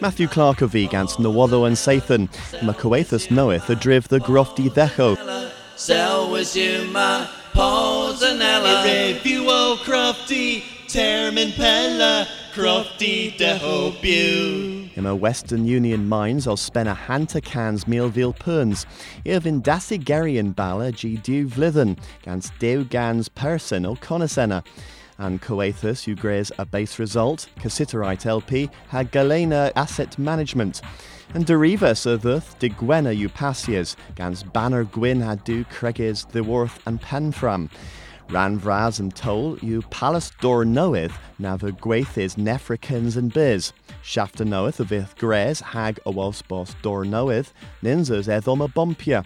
Matthew Clark of Vegans Nawado and Sathan, Macoathus knoweth a driv the grofty decho. Selwishima, Posanella, Review Crofty, Termin Pella, Crofty Dehobu. In a Western Union mines or spenna hanta cans mealville perns, Irvin dasigarian bala g. Du vlithen, gans deu gans person o conisena and Coathus, who grays a base result, Cassiterite LP, had Galena Asset Management. And Derivas Urthuth de Gwena Upasias, Gans Banner Gwyn had do Cregis the Worth and Penfram. Ran Vraz and Toll, you Palace Door knoweth, Nava Gwaithis Nefricans and Biz. Shafter knoweth of ith Grays, Hag a Boss Door knoweth, Ninzas Ethoma Bumpia.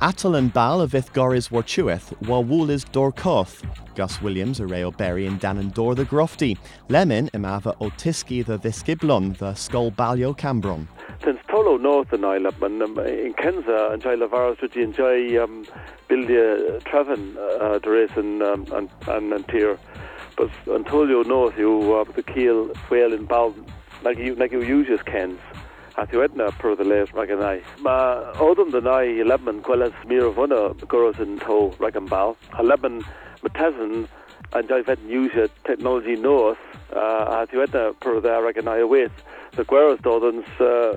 Atal and Bal of Ithgoris Warchueth, Wawulis Dorkoth, Gus Williams, a Berry and Dan and Dor the Grofty, Lemon, Imava Otiski the Visgiblon, the Skull Balio Cambron. Since Tolo North in Ireland, um, in Kenza and Jai Lavaras, which enjoy um, Bildia Trevin, uh, Doris and, um, and, and, and. But until you North, you uh, the Keel, Whale and Bal, like you, like you use your Kens. A thuedna de leis rag. Ma ódum den nai leban gwelas mí vuna goros an to rag an bal. A leban matezan an jai vet use technology north uh, a thuedna per de rag a. The gweros dodans uh,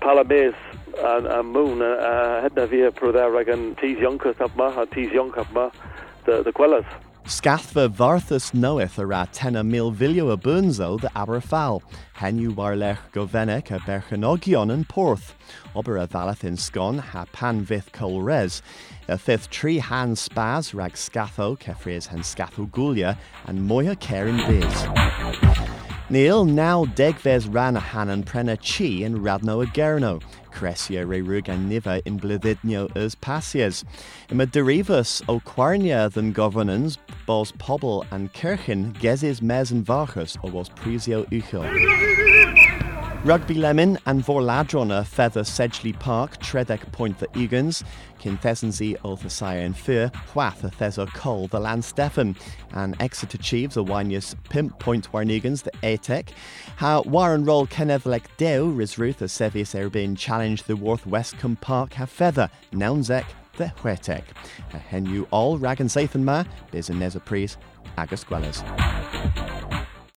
palamés an a moon uh, hedna via per de rag an tis yonkers ma a yonk up ma the the gwelas. Scathfa Varthus knoweth a ra tenna mil vilio a de Aberfal, henu warlech govenec a berchenogion and porth, ober a valath in scon ha pan vith col res, a fifth tree han spaz rag scatho kefries hen scatho gulia and moya carin biz. Neil now degves ran a hanan prena chi and radno agerno, gerno, Crescia re rug and niva in blithidnio as passias. Ima derivus o quarnia than governance, bos pobl and kirchen gezis mes and varchus o was prisio uchel. Rugby Lemon and Vorladrona Feather Sedgley Park, Tredek Point the Egans, Kinthesensy Ulthasire and Fear, Whath a Thesor Cole the Land Stephen, and Exeter Chiefs a Winius Pimp Point Warnegans the Atek, how Warren Roll Kennevlek Deu Risruth a Sevius Erbin Challenge the Worth Westcombe Park have Feather, Nounzek the Huetek. A Henu all Rag and Sathan Ma, Biz and Neza Pries, Agus Gwellers.